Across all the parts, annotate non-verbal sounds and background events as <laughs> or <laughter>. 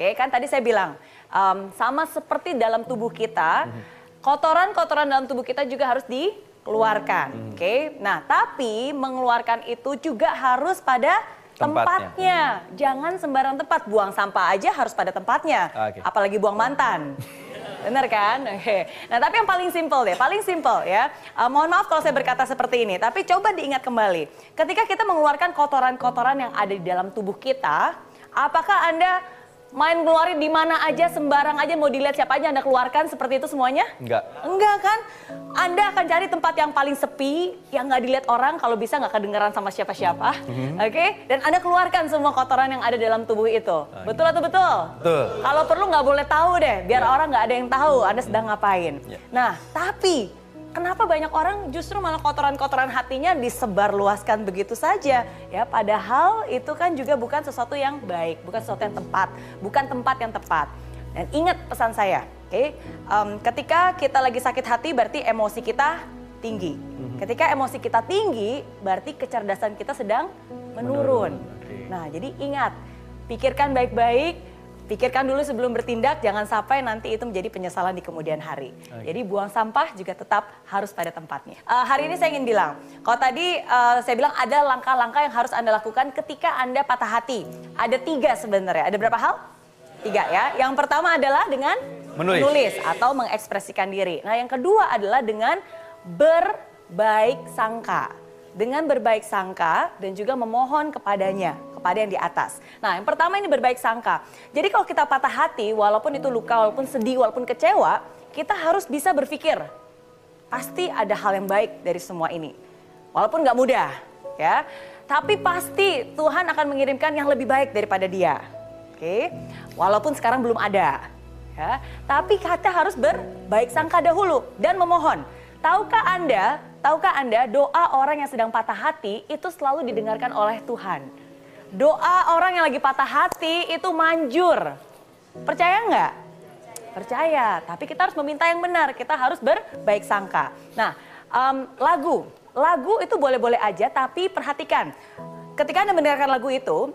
Oke, kan tadi saya bilang um, sama seperti dalam tubuh kita, kotoran-kotoran dalam tubuh kita juga harus dikeluarkan. Oke, nah tapi mengeluarkan itu juga harus pada Tempatnya. tempatnya. Jangan sembarang tempat. Buang sampah aja harus pada tempatnya. Oke. Apalagi buang mantan. Bener kan? Oke. Nah tapi yang paling simpel deh, paling simpel ya. Eh, mohon maaf kalau saya berkata seperti ini, tapi coba diingat kembali. Ketika kita mengeluarkan kotoran-kotoran yang ada di dalam tubuh kita, apakah Anda main ngeluarin di mana aja, sembarang aja, mau dilihat siapa aja Anda keluarkan seperti itu semuanya? Enggak. Enggak kan? Anda akan cari tempat yang paling sepi, yang nggak dilihat orang, kalau bisa nggak kedengeran sama siapa-siapa. Oke? Dan Anda keluarkan semua kotoran yang ada dalam tubuh itu. Betul atau betul? Betul. Kalau perlu nggak boleh tahu deh, biar orang nggak ada yang tahu Anda sedang ngapain. Ya. Nah, tapi kenapa banyak orang justru malah kotoran-kotoran hatinya disebarluaskan begitu saja? Ya, padahal itu kan juga bukan sesuatu yang baik, bukan sesuatu yang tepat, bukan tempat yang tepat. Dan ingat pesan saya, oke? Em, ketika kita lagi sakit hati, berarti emosi kita tinggi. Ketika emosi kita tinggi, berarti kecerdasan kita sedang menurun. Nah, jadi ingat, pikirkan baik-baik, pikirkan dulu sebelum bertindak, jangan sampai nanti itu menjadi penyesalan di kemudian hari. Oke. Jadi buang sampah juga tetap harus pada tempatnya. Eh, hari ini saya ingin bilang, kalau tadi eh, saya bilang ada langkah-langkah yang harus Anda lakukan ketika Anda patah hati. Ada tiga sebenarnya, ada berapa hal? Tiga ya. Yang pertama adalah dengan Menulis. atau mengekspresikan diri. Nah yang kedua adalah dengan berbaik sangka. Dengan berbaik sangka dan juga memohon kepadanya, kepada yang di atas. Nah yang pertama ini berbaik sangka. Jadi kalau kita patah hati, walaupun itu luka, walaupun sedih, walaupun kecewa, kita harus bisa berpikir, pasti ada hal yang baik dari semua ini. Walaupun nggak mudah, ya. Tapi pasti Tuhan akan mengirimkan yang lebih baik daripada dia. Oke, walaupun sekarang belum ada, ya. Tapi kita harus berbaik sangka dahulu dan memohon. Tahukah Anda, tahukah Anda doa orang yang sedang patah hati itu selalu didengarkan oleh Tuhan. Doa orang yang lagi patah hati itu manjur. Percaya nggak? Percaya, tapi kita harus meminta yang benar. Kita harus berbaik sangka. Nah, em, lagu, lagu itu boleh-boleh aja, tapi perhatikan. Ketika Anda mendengarkan lagu itu,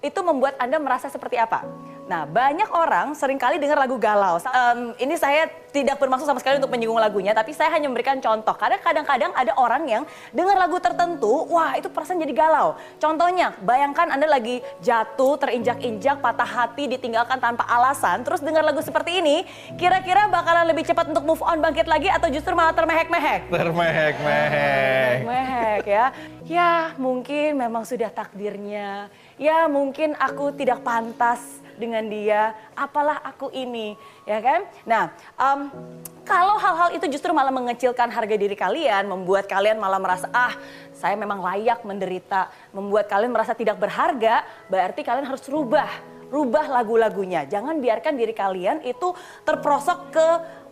itu membuat Anda merasa seperti apa? Nah, banyak orang sering kali dengar lagu galau. Em, ini saya tidak bermaksud sama sekali untuk menyinggung lagunya, tapi saya hanya memberikan contoh. Karena kadang-kadang ada orang yang dengar lagu tertentu, wah itu perasaan jadi galau. Contohnya, bayangkan Anda lagi jatuh, terinjak-injak, patah hati, ditinggalkan tanpa alasan, terus dengar lagu seperti ini, kira-kira bakalan lebih cepat untuk move on, bangkit lagi, atau justru malah termehek-mehek? Termehek-mehek. Mehek ya. Ya mungkin memang sudah takdirnya. Ya mungkin aku tidak pantas dengan dia. Apalah aku ini, ya kan? Nah, em, kalau hal-hal itu justru malah mengecilkan harga diri kalian, membuat kalian malah merasa ah saya memang layak menderita, membuat kalian merasa tidak berharga, berarti kalian harus rubah, rubah lagu-lagunya. Jangan biarkan diri kalian itu terprosok ke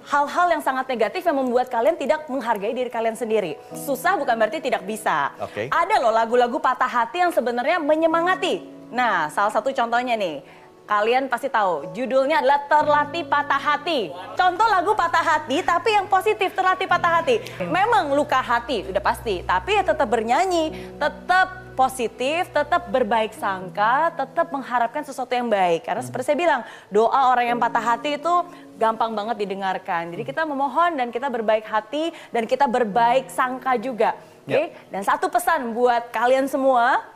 hal-hal yang sangat negatif yang membuat kalian tidak menghargai diri kalian sendiri. Susah bukan berarti tidak bisa. Oke. Ada loh lagu-lagu patah hati yang sebenarnya menyemangati. Nah, salah satu contohnya nih. Kalian pasti tahu, judulnya adalah Terlatih Patah Hati. Contoh lagu patah hati, tapi yang positif, terlatih patah hati. Memang luka hati, udah pasti. Tapi ya tetap bernyanyi, tetap positif, tetap berbaik sangka, tetap mengharapkan sesuatu yang baik. Karena seperti saya bilang, doa orang yang patah hati itu gampang banget didengarkan. Jadi kita memohon dan kita berbaik hati dan kita berbaik sangka juga. Oke? Dan satu pesan buat kalian semua,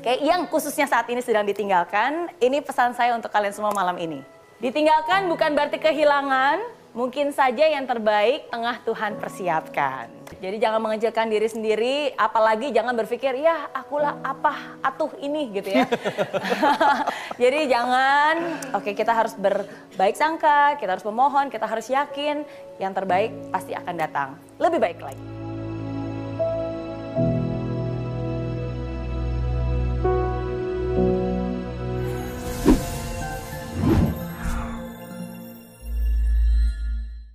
Oke, yang khususnya saat ini sedang ditinggalkan, ini pesan saya untuk kalian semua malam ini. Ditinggalkan bukan berarti kehilangan, mungkin saja yang terbaik tengah Tuhan persiapkan. Jadi jangan mengecilkan diri sendiri, apalagi jangan berpikir, ya akulah apa, atuh ini gitu ya. <laughs> <laughs> Jadi jangan, oke kita harus berbaik sangka, kita harus memohon, kita harus yakin yang terbaik pasti akan datang. Lebih baik lagi.